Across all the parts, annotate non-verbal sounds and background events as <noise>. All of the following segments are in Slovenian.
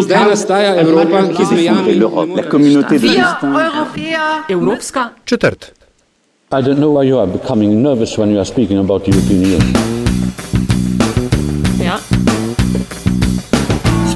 Zdaj nastaja Evropa, ki z mejami La communauté de destin. Evropska četrt. I don't know why you are becoming nervous when you are speaking about the European Union.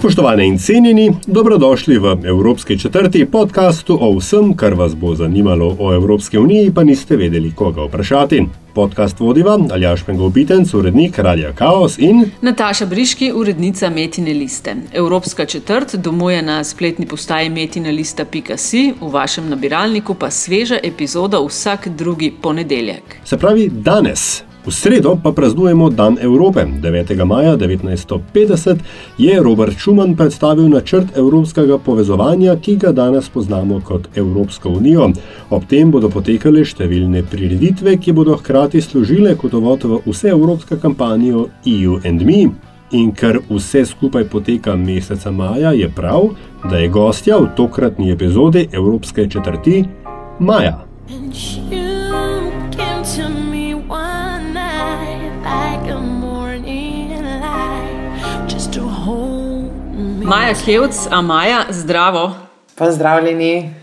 Spoštovane in cenjeni, dobrodošli v Evropski četrti podkastu o vsem, kar vas bo zanimalo o Evropski uniji, pa niste vedeli, koga vprašati. Podcast vodiva Aljaš Pengovitenc, urednik Radia Chaos in Nataša Briški, urednica Metine liste. Evropska četrt domuje na spletni postaji metinalista.si, v vašem nabiralniku pa sveža epizoda vsak drugi ponedeljek. se pravi danes. V sredo pa praznujemo Dan Evrope. 9. maja 1950 je Robert Schuman predstavil načrt evropskega povezovanja, ki ga danes poznamo kot Evropsko unijo. Ob tem bodo potekale številne prireditve, ki bodo hkrati služile kot uvod v vseevropsko kampanjo EU and Me. In ker vse skupaj poteka meseca maja, je prav, da je gostja v tokratni epizodi Evropske četrti Maja. And you Maja Hevc, a Maja, zdravo. Pozdravljeni,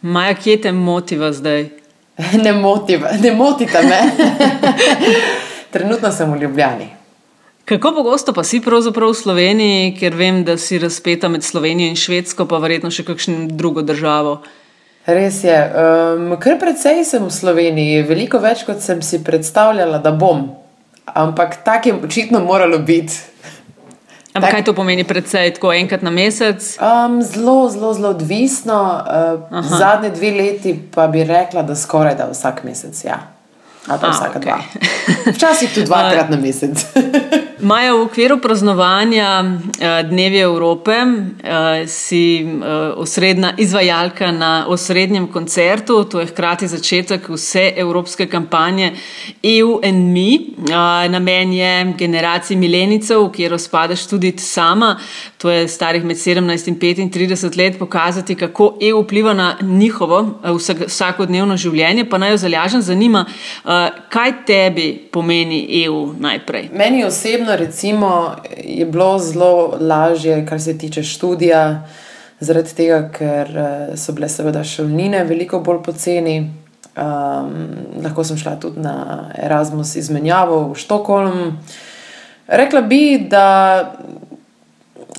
Maja, kje te motiva zdaj? <laughs> ne, moti, ne motite me. <laughs> Trenutno sem v Ljubljani. Kako pogosto pa si pravzaprav v Sloveniji, ker vem, da si razpeta med Slovenijo in Švedsko, pa verjetno še kakšno drugo državo. Res je, um, kar precej sem v Sloveniji, veliko več kot sem si predstavljala, da bom. Ampak tako je očitno moralo biti. Ampak Tak- kaj to pomeni predvsej, tako enkrat na mesec? Um, zelo, zelo, zelo odvisno. Uh, zadnje dve leti pa bi rekla, da skoraj da vsak mesec. Ja. Ali pa A, vsaka okej. dva. <laughs> Včasih tudi dvakrat na mesec. <laughs> Maja, v okviru praznovanja eh, Dnevi Evrope eh, si eh, osrednja izvajalka na osrednjem koncertu, to je hkrati začetek vse evropske kampanje EU and Me. Namen je generaciji milenicov, kjer spadaš tudi sama, to je starih med 17 in 35 let, pokazati, kako EU vpliva na njihovo eh, vsak- vsakodnevno življenje. Pa naj jo zalažen zanima, eh, kaj tebi pomeni EU najprej. Meni osebno recimo, je bilo zelo lažje, kar se tiče študija, zaradi tega, ker eh, so bile seveda šolnine veliko bolj poceni. Um, lahko sem šla tudi na Erasmus izmenjavo v Štokholm. Rekla bi, da,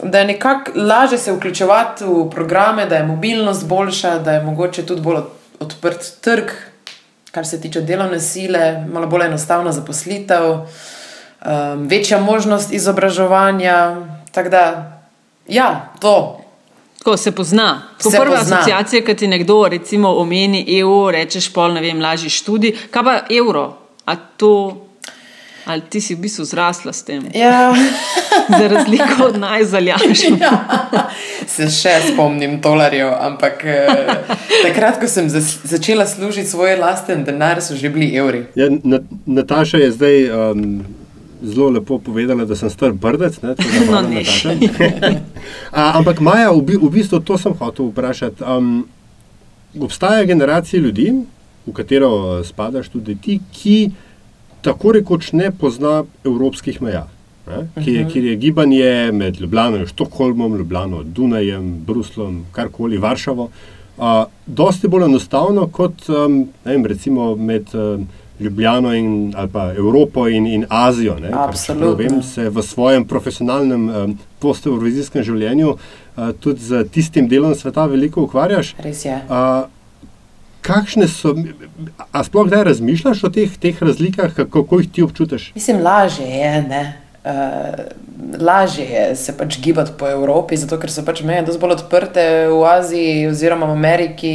da je nekako lažje se vključevati v programe, da je mobilnost boljša, da je mogoče tudi bolj od- odprt trg, kar se tiče delovne sile, malo bolj enostavna zaposlitev, um, večja možnost izobraževanja. Tako da, ja, to. Tako se pozna. Tako Se prva pozna. asociacija, ki ti nekdo recimo omeni EU, rečeš pol, ne vem, lažji študij. Kaj pa evro? A to, ali ti si v bistvu zrasla s tem? Ja. <laughs> Za razliko od najzaljaških. <laughs> Se še spomnim dolarjev, ampak eh, takrat, ko sem zas- začela služiti svoj lasten denar, so že bili evri. Ja, Na, Nataša je zdaj um, zelo lepo povedala, da sem star brdec. Ne, No, ne. <laughs> A, ampak Maja, v, v bistvu to sem hotel vprašati. Um, obstaja generacija ljudi, v katero uh, spadaš tudi ti, ki tako rekoč ne pozna evropskih meja. Ne, ki je, kjer je gibanje med Ljubljano in Štokholmom, Ljubljano, Dunajem, Bruslom, karkoli, Varšavo, uh, dosti bolj enostavno kot um, vem, recimo med um, Ljubljano in, ali pa Evropo in, in Azijo. Ne, kar, Absolutno. Vem, se v svojem profesionalnem um, post-eurovizijskem življenju uh, tudi z tistim delom sveta veliko ukvarjaš. Res je. Uh, kakšne so, a sploh kdaj razmišljaš o teh, teh razlikah, kako, kako jih ti občutiš? Mislim, lažje je. Ne? Uh, lažje je se pač gibati po Evropi, zato ker so pač meje dosti bolj odprte v Aziji oziroma v Ameriki,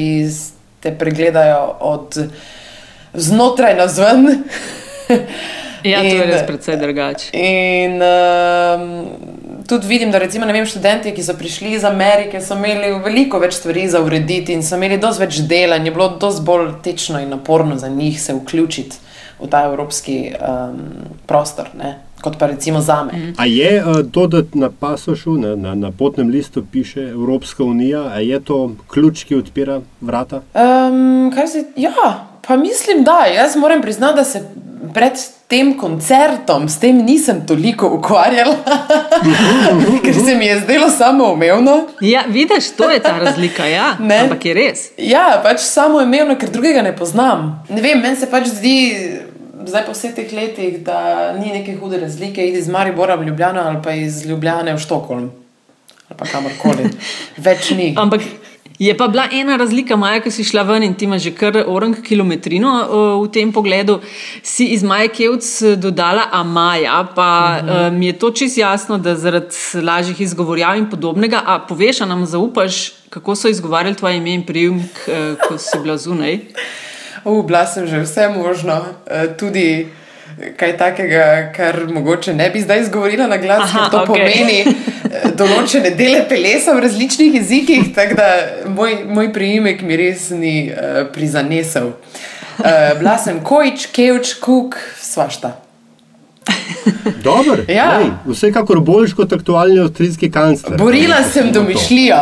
te pregledajo od znotraj na zven. Ja, to je res precej drugače. In um, tudi vidim, da recimo, ne vem, študenti, ki so prišli iz Amerike, so imeli veliko več stvari za urediti in so imeli dosti več dela in je bilo dosti bolj tečno in naporno za njih se vključiti v ta evropski um, prostor, ne? kot pa recimo za me. A je uh, to, da na pasošu, na, na, na potnem listu piše Evropska unija, a je to ključ, ki odpira vrata? Um, kaj se, ja, pa mislim, da. Jaz moram priznati, da se pred tem koncertom, s tem nisem toliko ukvarjala, <laughs> ker se mi je zdelo samoumevno. Ja, vidiš, to je ta razlika. Ja. <laughs> Ne. Ampak je res. Ja, pač samoumevno, ker drugega ne poznam. Ne vem, meni se pač zdi. Zdaj, po vseh teh letih, da ni neke hude razlike, iti iz Maribora v Ljubljano ali pa iz Ljubljane v Štokholm ali pa kamorkoli. <laughs> Več ni. Ampak je pa bila ena razlika, Maja, ki si šla ven in ti imaš že kar orang kilometrino o, v tem pogledu. Si iz Maja Kevc dodala Amaja, pa uh -huh. mi je to čist jasno, da zaradi lažjih izgovorjav in podobnega. A poveš, a nam zaupaš, kako so izgovarjali tvoje ime in priimek, uh, ko si bila zunaj? <laughs> Uh, bila sem že vse možno, uh, tudi kaj takega, kar mogoče ne bi zdaj izgovorila na glas, Aha, ker to okej. pomeni eh, določene dele telesa v različnih jezikih, tako da moj, moj priimek mi res ni uh, prizanesel. Uh, bila sem kojč, kevč, kuk, svašta. Dobro, Ja. vsekakor boljš kot aktualni avstrijski kancler. Borila sem domišljijo.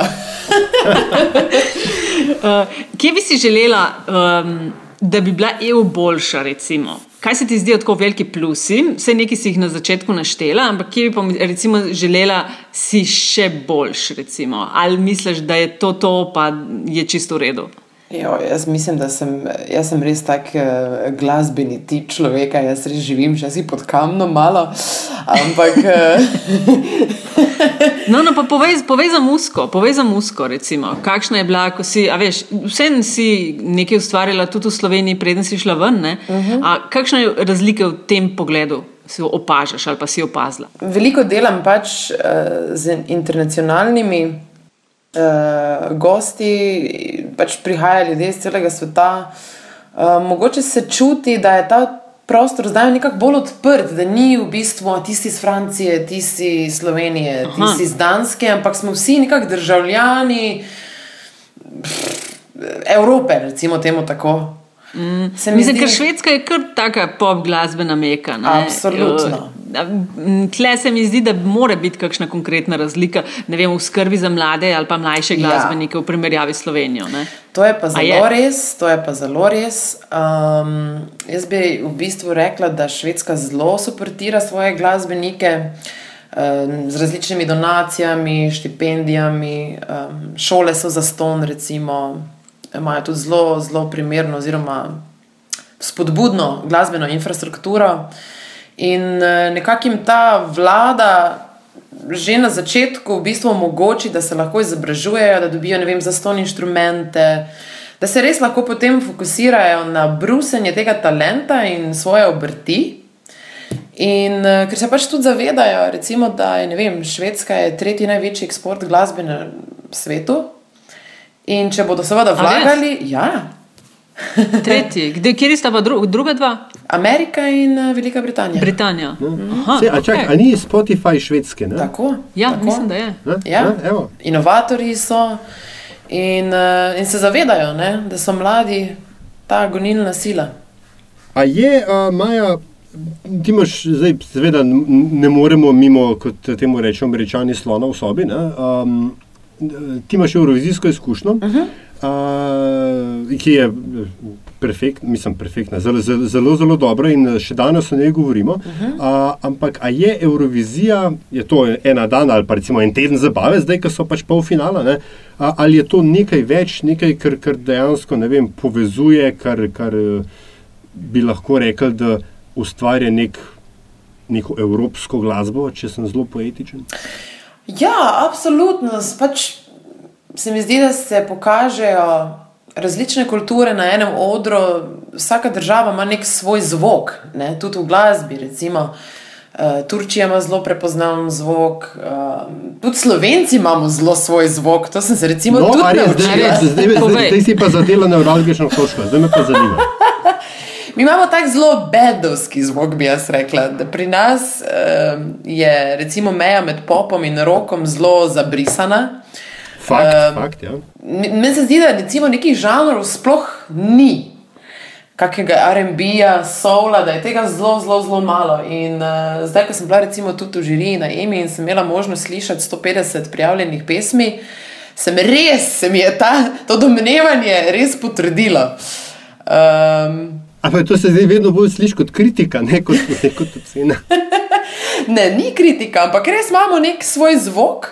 Uh, <laughs> kje bi si želela, um, da bi bila EU boljša? Recimo? Kaj se ti zdijo tako veliki plusi? Vse nekaj si jih na začetku naštela, ampak kje bi pa recimo, želela si še boljš? Recimo? Ali misliš, da je to to, pa je čisto v redu? Jo, jaz mislim, da sem, jaz sem res tak uh, glasbeni tip človeka, jaz res živim, še si pod kamnom malo. Ampak uh, <laughs> No, no, pa povej, povej za musko, povej za musko, recimo. Kakšna je bila, ko si, a veš, vsem si nekaj ustvarila tudi v Sloveniji, preden si šla ven, ne? Uh -huh. A kakšna je razlika v tem pogledu, si opažaš ali pa si opazila? veliko delam pač uh, z internacionalnimi uh, gosti, pač prihajajo ljudje iz celega sveta. Uh, mogoče se čuti, da je ta prostor zdaj nekako bolj odprt, da ni v bistvu "A tisti iz Francije, tisti iz Slovenije, Aha. tisti iz Danske, ampak smo vsi nekako državljani pff, Evrope, recimo temu tako. Mm. Mislim, zdi, ker Švedska je kar taka pop glasbena meka. Ne? Absolutno. Tle se mi zdi, da mora biti kakšna konkretna razlika vem, v skrbi za mlade ali pa mlajše Ja. glasbenike v primerjavi s Slovenijo. Ne? To je pa zelo je? res, to je pa zelo res. Um, jaz bi v bistvu rekla, da Švedska zelo suportira svoje glasbenike z različnimi donacijami, štipendijami, šole so za ston, recimo, imajo tudi zelo, zelo primerno oziroma spodbudno glasbeno infrastrukturo. In eh, nekako jim ta vlada že na začetku v bistvu omogoči, da se lahko izobražujejo, da dobijo vem, zaston inštrumente, da se res lahko potem fokusirajo na brusenje tega talenta in svoje obrti. In uh, ker se pač tudi zavedajo, recimo, da je vem, Švedska je tretji največji eksport glasbe na svetu. In če bodo seveda vlagali, ja, <laughs> Tretji, Kde, kjer sta pa dru, druga dva? Amerika in uh, Velika Britanija. Britanija. Aha, Se, a čak, okej. a ni Spotify švedske? Ne? Tako. Ja, tako. mislim, da je. Ne? Ja. Ne? Evo. Inovatorji so in, uh, in se zavedajo, ne, da so mladi ta gonilna sila. A je, uh, Maja, ti imaš, zdaj, seveda, ne moremo mimo, kot temu rečemo, američani slona v sobi. Ne? Um, ti imaš evrovizijsko izkušnjo, uh -huh. uh, ki je perfekt, mislim, perfektna, zelo, zelo, zelo, zelo dobra in še danes o njej govorimo. Uh -huh. uh, ampak a je Eurovizija, je to ena dan ali pa recimo en teden zabave, zdaj, ko so pač polfinala, ne? A, ali je to nekaj več, nekaj, kar, kar dejansko vem, povezuje, kar. kar bi lahko rekel, da ustvarja nek, neko evropsko glasbo, če sem zelo poetičen. Ja, absolutno. Pač se mi zdi, da se pokažejo različne kulture na enem odru. Vsaka država ima nek svoj zvok, ne? tudi v glasbi. Recimo, uh, Turčija ima zelo prepoznaven zvok, uh, tudi Slovenci imamo zelo svoj zvok. To sem se recimo No, tudi naučila. zdaj, zdaj, zdaj, zdaj si pa zadela nevralgično točko, zdaj me pa zanima. Mi imamo tak zelo bedovski zvok, bi jaz rekla. Pri nas um, je recimo meja med popom in rokom zelo zabrisana. Fakt, um, fakt, ja. Meni se zdi, da recimo nekih žanrov sploh ni. Kakega RB-ja, soula, da je tega zelo, zelo, zelo malo. In uh, zdaj, ko sem bila recimo tudi v žiriji na EMI in sem imela možnost slišati 150 prijavljenih pesmi, sem res, se mi je ta, to domnevanje res potrdilo. Um, Ampak to se zdaj vedno bolj sliši kot kritika, ne kot, ne <laughs> kot ocena. Ne, ni kritika, ampak res imamo nek svoj zvok,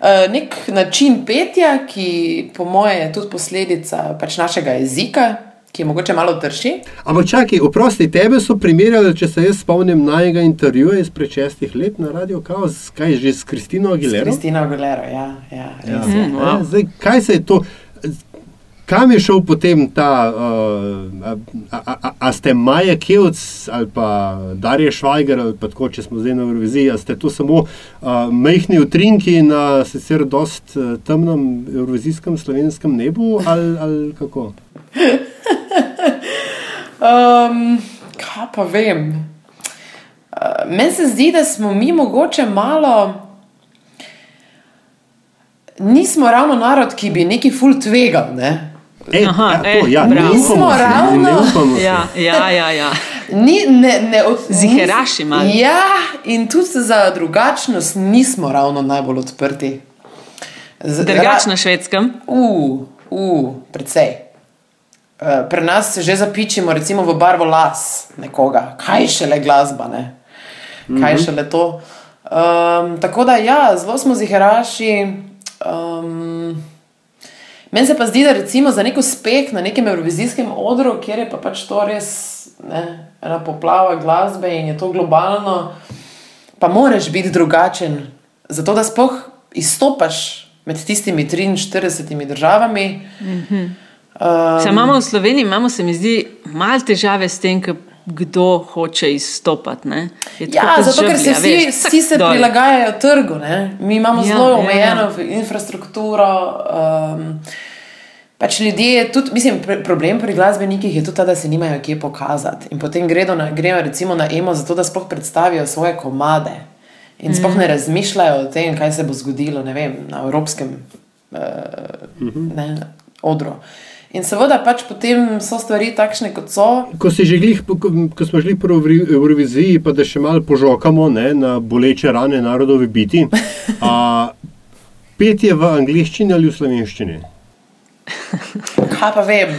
eh, nek način petja, ki po moje je tudi posledica pač našega jezika, ki je mogoče malo trši. Ampak čakaj, oprosti, tebe so primerjali, če se jaz spomnim najega intervjuja izpred šestih let na Radio Chaos, kaj že s Kristino Aguilero. Kristina Aguilera, ja, ja, Ja. res je. Ja, zdaj, kaj se je to? Kam je šel potem ta, uh, a, a, a, a ste Maja Kevc ali pa Darje Švajger ali pa tako, če smo zdaj na Euroviziji, a ste to samo uh, mehni utrinki na sicer dost uh, temnem eurovizijskem slovenskem nebu ali, ali kako? <laughs> Um, kaj pa vem? Uh, Meni se zdi, da smo mi mogoče malo. Nismo ravno narod, ki bi neki ful tvegal. Ne? E, Aha, ja, to, e, ja, ne bravo. upamo si, ravno- ne upamo si. Ja, ja, ja. ja. Ni, ne, ne, od, Ziheraši malo. Ja, in tudi za drugačnost nismo ravno najbolj odprti. Z- Drugač na švedskem. Uh, uh, precej. Uh, pri nas se že zapičimo, recimo v barvo las nekoga, kaj šele glasba, ne? kaj šele to. Um, tako da, ja, zelo smo ziharaši. Um, Meni se pa zdi, da recimo za nek uspeh na nekem evrovizijskem odru, kjer je pa pač to res ne, ena poplava glasbe in je to globalno, pa moraš biti drugačen, zato da sploh izstopaš med tistimi 43 državami. Um, Saj imamo v Sloveniji, imamo se mi zdi, malo težave s tem, k- kdo hoče izstopati. ne. Je tako Ja, zato ker se vsi, veš, vsi se dol. prilagajajo trgu. Ne? Mi imamo Ja, zelo ja, omejeno ja. infrastrukturo. Um, pač ljudje, tudi, mislim, pr problem pri glasbenikih je tudi ta, da se nimajo kje pokazati. In potem gredo, na, grejo recimo na emo, zato da sploh predstavijo svoje komade. In Mhm. sploh ne razmišljajo o tem, kaj se bo zgodilo ne vem, na evropskem uh, ne, odru. In seveda pač potem so stvari takšne, kot so. Ko, si že glih, ko, ko smo šli po Evri- Evroviziji, pa da še malo požokamo ne, na boleče rane narodove biti. A, <laughs> petje v angliščini ali v slovenščini? Kaj pa vem?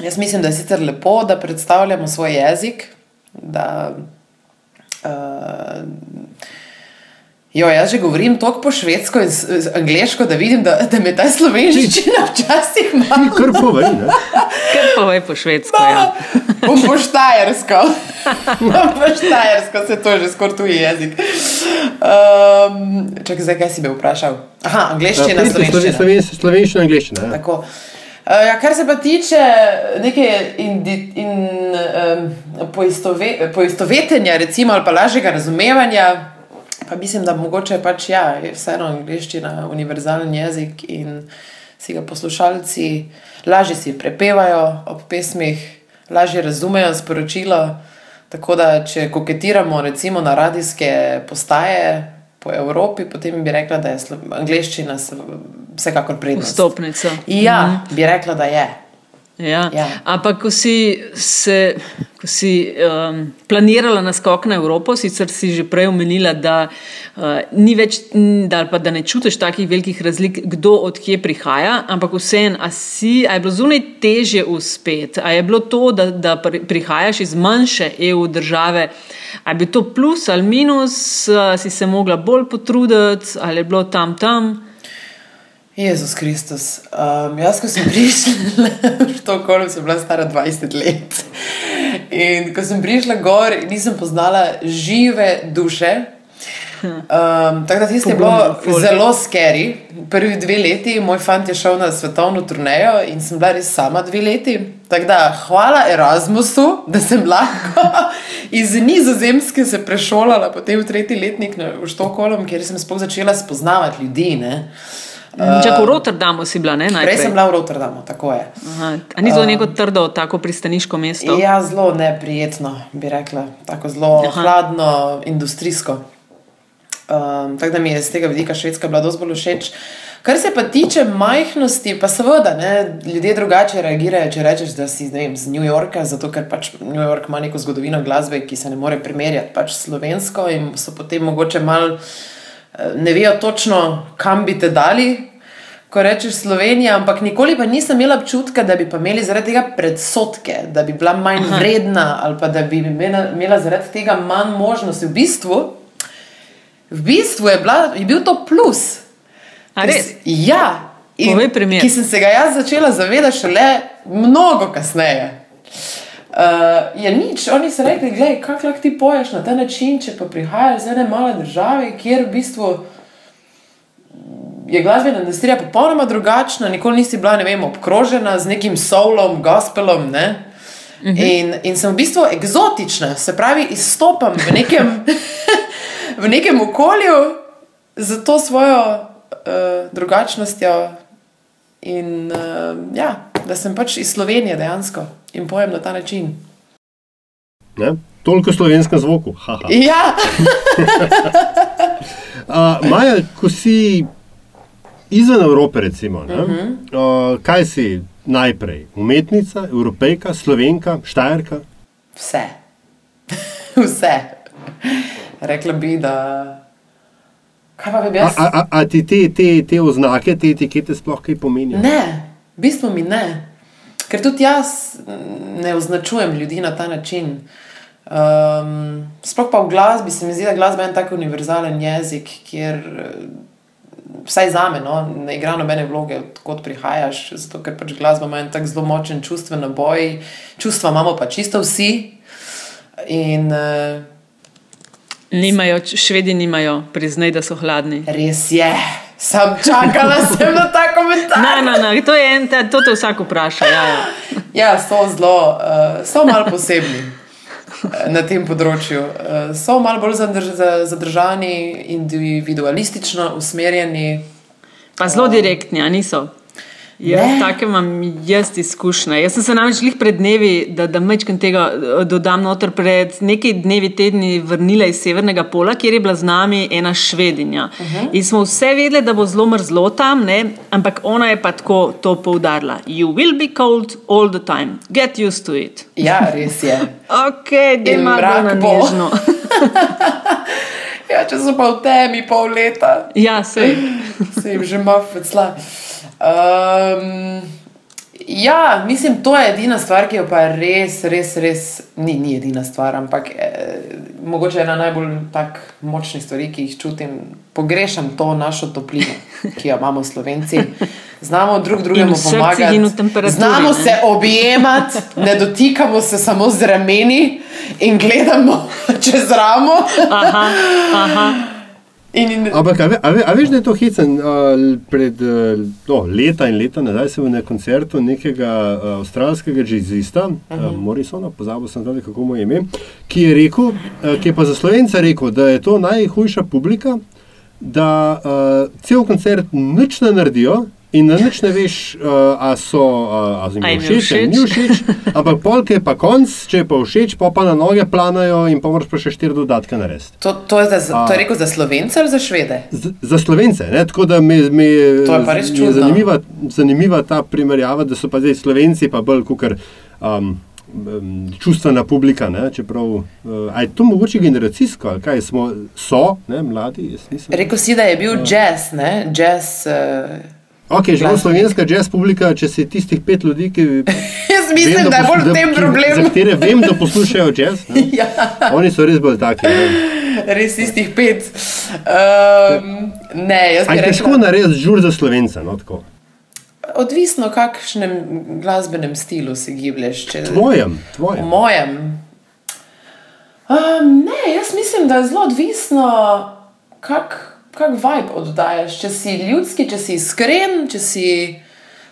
Jaz mislim, da je sicer lepo, da predstavljamo svoj jezik. Da, uh, jo, jaz že govorim toliko po švedsko in angliško, da vidim, da, da me ta slovenščina včasih Ti malo kar povej. Ne? Kar povej po švedsko. Ja. Bom po štajersko. Bom po štajersko, se to je že skoraj tuji jezik. Um, čakaj, zdaj kaj si me vprašal? Aha, angliščina, Ja, slovenščina. sloven- Slovenščina, angliščina. Ja. Tako. Uh, ja, kar se pa tiče neke indi- in, um, poistove, poistovetenja, recimo, ali pa lažjega razumevanja, pa mislim, da mogoče pač ja, je vseeno angliščina univerzalen jezik in si ga poslušalci lažje si prepevajo ob pesmih, lažje razumejo sporočilo. Tako da, če koketiramo recimo na radijske postaje po Evropi, potem bi rekla, da je se- vsekakor prednost. Vstopnica. Ja, -hmm. bi rekla, da je. Ja. Ja. Ampak, ko si, se, ko si um, planirala naskok na Evropo, sicer si že prej omenila, da uh, ni več, da, pa, da ne čutiš takih velikih razlik, kdo odkje prihaja, ampak vseeno, a, si- a je bilo zunaj težje uspeti, a je bilo to, da, da pri- prihajaš iz manjše EU države, a je bil to plus ali minus, a si se mogla bolj potruditi, ali je bilo tam tam. Jezus Kristus. Um, jaz, ko sem <laughs> prišla v Štokholm, sem bila stara 20 let. In ko sem prišla gor, nisem poznala žive duše. Um, tako da tisto je bilo zelo scary. Prvi dve leti, moj fant je šel na svetovno turnejo in sem bila res sama dve leti. Tako da hvala Erasmusu, da sem lahko <laughs> iz Nizozemske se prešolala potem v tretji letnik v Štokholm, kjer sem sploh začela spoznavati ljudi. Ne. Čak v Rotterdamu si bila, ne? Prej Najprej. sem bila v Rotterdamu, tako je. Aha, a ni to neko trdo, tako pristaniško mesto? Ja, zelo neprijetno, bi rekla, tako zelo Aha. hladno, industrijsko. Um, tako da mi je z tega vidika Švedska bila dosti bolj všeč. Kar se pa tiče majhnosti, pa seveda ne, ljudje drugače reagirajo, če rečeš, da si vem, z New Yorka, zato ker pač New York ima neko zgodovino glasbe, ki se ne more primerjati pač s slovensko in so potem mogoče mal eh, ne vejo točno, kam bi te dali. ko rečeš Slovenija, ampak nikoli pa nisem imela občutka, da bi pa imeli zaradi tega predsotke, da bi bila manj Aha. vredna ali pa da bi imela, imela zaradi tega manj možnosti. V bistvu, v bistvu je, bila, je bil to plus. Res? Ja. In, ki sem se ga jaz začela zavedati šele mnogo kasneje. Uh, je nič, oni so rekli, gledaj, kako lahko ti poješ na ta način, če pa prihajaš iz ene male države, kjer v bistvu je glasbena industrija popolnoma drugačna, nikoli nisi bila, ne vem, obkrožena z nekim soulom, gospelom, ne. In, in sem v bistvu eksotična, se pravi, izstopam v nekem, <laughs> v nekem okolju z to svojo uh, drugačnostjo. In uh, ja, da sem pač iz Slovenije dejansko in pojem na ta način. Ne? Toliko slovenskem zvoku. Haha. Ja, <laughs> Uh, Maja, ko si izven Evrope, recimo, uh -huh. uh, kaj si najprej? Umetnica, evropejka, slovenka, štajerka? vse. <laughs> vse. Rekla bi, da. Kaj pa bi jaz? a, a, a ti te, te, te oznake, te etikete sploh kaj pomenijo? Ne, v bistvu mi ne. Ker tudi jaz ne označujem ljudi na ta način. Um, sploh pa v glasbi se mi zdi, da je glasba en tak univerzalen jezik, kjer eh, vsaj za me no, ne igra nobene vloge, odkot prihajaš, zato ker pač glasba ima en tak zelo močen čustven naboj, čustva imamo pa čisto vsi. In uh, Nimajo, švedi nimajo, priznaj, da so hladni. res je, sam čakala <laughs> sem na ta komentar. Ne, ne, ne, to je en, te, to te vsak vpraša. Ja, ja. <laughs> Ja, so zelo, uh, so malo posebni eh, na tem področju. Uh, so malo bolj zadrž, za- zadržani, individualistično usmerjeni. Pa zelo direktni, a niso. Ja, Ne. take imam jaz izkušnje. Jaz sem se namreč lih pred dnevi, da, da mečkam tega eh, dodam noter, pred nekaj dnevi, tedni vrnila iz Severnega pola, kjer je bila z nami ena švedinja. Uh -huh. In smo vse vedeli, da bo zelo mrzlo tam, ne? ampak ona je pa tako to poudarila. You will be cold all the time, get used to it. Ja, res je. Ok, da ima mrak na bo. nežno. <laughs> Ja, če so pa v temi pol leta, ja, sej. se jim že mafecla. Um, ja, mislim, to je edina stvar, ki jo pa res, res, res ni, ni edina stvar, ampak eh, mogoče ena najbolj tak močnih stvari, ki jih čutim. Pogrešam to našo toplino, ki jo imamo Slovenci. Znamo drug drugemu pomagati, znamo ne. se objemati, ne dotikamo se samo z rameni in gledamo <laughs> čez ramo. Aha, aha. In, in, Ampak, a, ve, a, ve, a veš, da je to hecen? Uh, pred uh, no, leta in leta nazaj sem na koncertu nekega uh, avstralskega jazzista, uh -huh. uh, Morrisona, pozabil sem tudi, kako mu je ime, ki je rekel, uh, ki je pa za slovence rekel, da je to najhujša publika, da uh, cel koncert nič ne naredijo. In na nič ne veš, uh, a so uh, a jim A všeč, ali ni všeč? Ampak polk je pa konc, če je pa všeč, pa pa na noge planajo in pa moraš pa še štiri dodatke narediti. to, to, je za, to je rekel za slovence ali za švede? Z- za slovence. Ne? Tako da mi, mi To je res čudno. zanimiva, zanimiva ta primerjava, da so pa zdaj slovenci pa bolj kot um, um, čustvena publika. Ne? Čeprav, uh, a je to mogoče generacijsko, ali kaj smo, so, ne, mladi. Rekel si, da je bil jazz, ne? Jazz. Uh, Ok, že glasbenik. slovenska jazz publika, če si tistih pet ljudi, ki. <laughs> jaz mislim, da je bolj v tem ki- problem. Za katere vem, da poslušajo <laughs> jazz. Ne? Ja, Oni so res bolj taki. Ne? res istih pet. Um, ne, jaz je težko narediti žur za slovence. No, tako? odvisno, kakšnem glasbenem stilu si giblješ. Če, tvojem, v tvojem. mojem. Um, ne, jaz mislim, da je zelo odvisno, kak, kak vibe oddajaš. Če si ljudski, če si iskren, če si.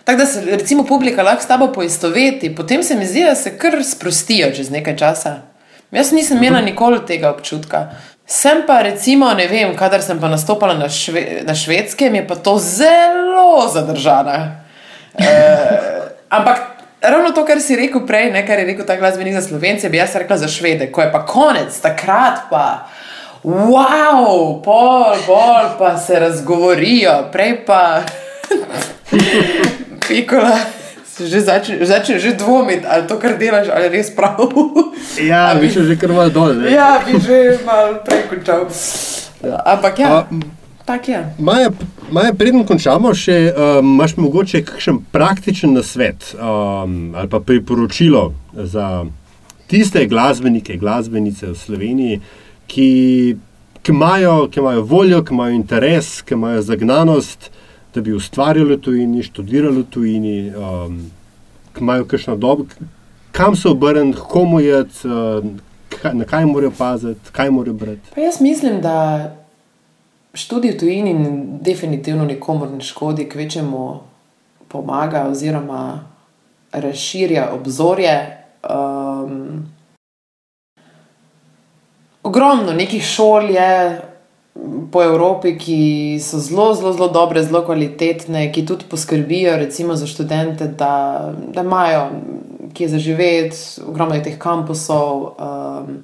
Tako da se recimo publika lahko s tabo poistoveti, potem se mi zdi, da se kar sprostijo čez nekaj časa. Jaz nisem imela nikoli tega občutka. Sem pa recimo, ne vem, kadar sem pa nastopala na, šve, na švedskem, je pa to zelo zadržana. <laughs> E, ampak ravno to, kar si rekel prej, ne, kar je rekel ta glasbenik za slovence, bi jaz rekla za švede, ko je pa konec, takrat pa. Wow, pol, pol pa se razgovorijo, prej pa. <laughs> Pikola, že začne, začne že dvomiti, ali to, kar delaš, ali res prav. Ja, vi še že kar malo dol. Ne? ja, bi že malo prej končal. Ampak ja, A, m, Tak je. Maja, Maja preden končamo, še, um, imaš mogoče kakšen praktičen nasvet um, ali pa priporočilo za tiste glasbenike, glasbenice v Sloveniji, ki, ki, imajo, ki imajo voljo, ki imajo interes, ki imajo zagnanost, da bi ustvarjali v tujini, študirali v tujini, um, ki imajo kakšno dobo, kam se obrniti, komu je, uh, na kaj morajo paziti, kaj morajo brati. Pa jaz mislim, da študij v tujini definitivno nikomor ne škodi, kvečemu pomaga oziroma razširja obzorje. Um, ogromno nekih šol je po Evropi, ki so zelo, zelo, zelo dobre, zelo kvalitetne, ki tudi poskrbijo recimo, za študente, da, da imajo kje zaživeti, ogromno je teh kampusov. Um,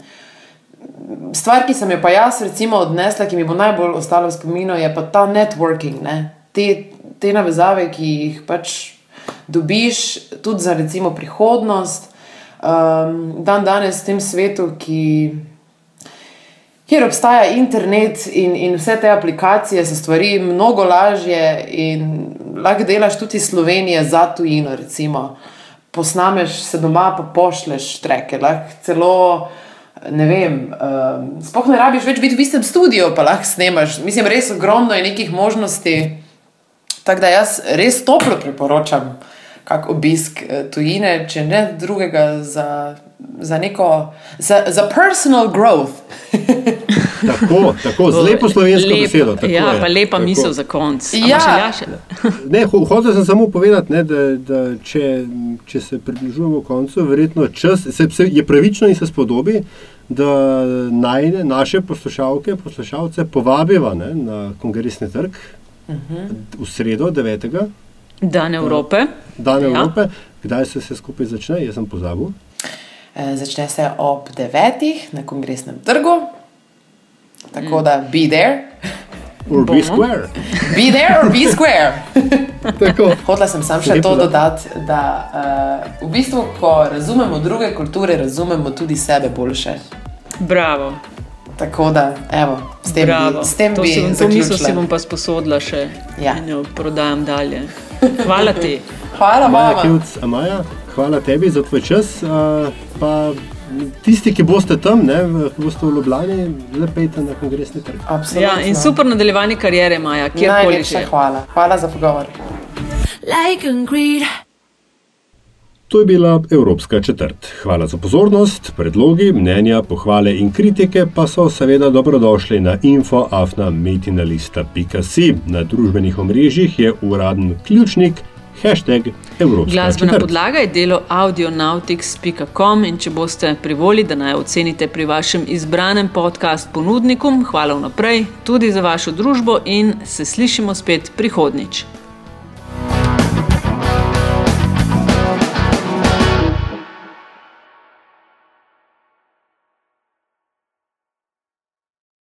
stvar, ki sem jo pa jaz recimo odnesla, ki mi bo najbolj ostala v spominu, je pa ta networking, ne? te, te navezave, ki jih pač dobiš tudi za recimo prihodnost. Um, dan danes v tem svetu, ki kjer obstaja internet in, in vse te aplikacije, so stvari mnogo lažje in lahko delaš tudi iz Slovenije za tujino. Recimo. Posnameš se doma, pa pošleš treke, lahko celo. Ne vem, um, sploh ne rabiš več biti v istem studiu, pa lahko snemaš. Mislim, res ogromno je nekih možnosti. Tako da jaz res toplo priporočam, kak obisk eh, tujine, če ne drugega za za neko, za, za personal growth. <laughs> tako, tako, z lepo slovensko Lep, besedo. tako Ja, je, pa lepa tako. misel za konc. Ja. <laughs> Ne, ho- hotel sem samo povedati, ne, da, da če, če se približujemo koncu, verjetno čas, se, se je pravično in se spodobi, da najne, naše poslušalke, poslušalce povabiva ne, na kongresni trg v sredo 9. Dan Evrope. dan Ja. Evrope. Kdaj se vse skupaj začne, jaz sem pozabil. Eh, Začne se ob devetih na kongresnem trgu, tako da be there, Or Bomo. be square. be there or be square. <laughs> Tako. Hotela sem samo še Lepo, to da. dodati, da uh, v bistvu, ko razumemo druge kulture, razumemo tudi sebe boljše. Bravo. Tako da, evo, s tem Bravo. bi, s tem to, bi si bom, to misel si bom pa sposodila še Ja. in jo prodajam dalje. Hvala ti. Hvala Maja. Kevc, Amaja, hvala tebi za tvoj čas. Pa tisti, ki boste tam, ne, v- ki boste v Ljubljani, lepejte na kongresni trg. Absolutno. Ja, in super nadaljevanje karijere, Maja, kjerkoli že. hvala. Hvala za pogovor. like concrete. To je bila Evropska četrt. Hvala za pozornost. Predlogi, mnenja, pohvale in kritike pa so seveda dobrodošli na infoafnametinalista.si. Na družbenih omrežjih je uraden ključnik hashtag Evropska Glasbena četrt. podlaga je delo audionautics.com in če boste privoli, da naj ocenite pri vašem izbranem podcast ponudniku, hvala vnaprej tudi za vašo družbo in se slišimo spet prihodnič.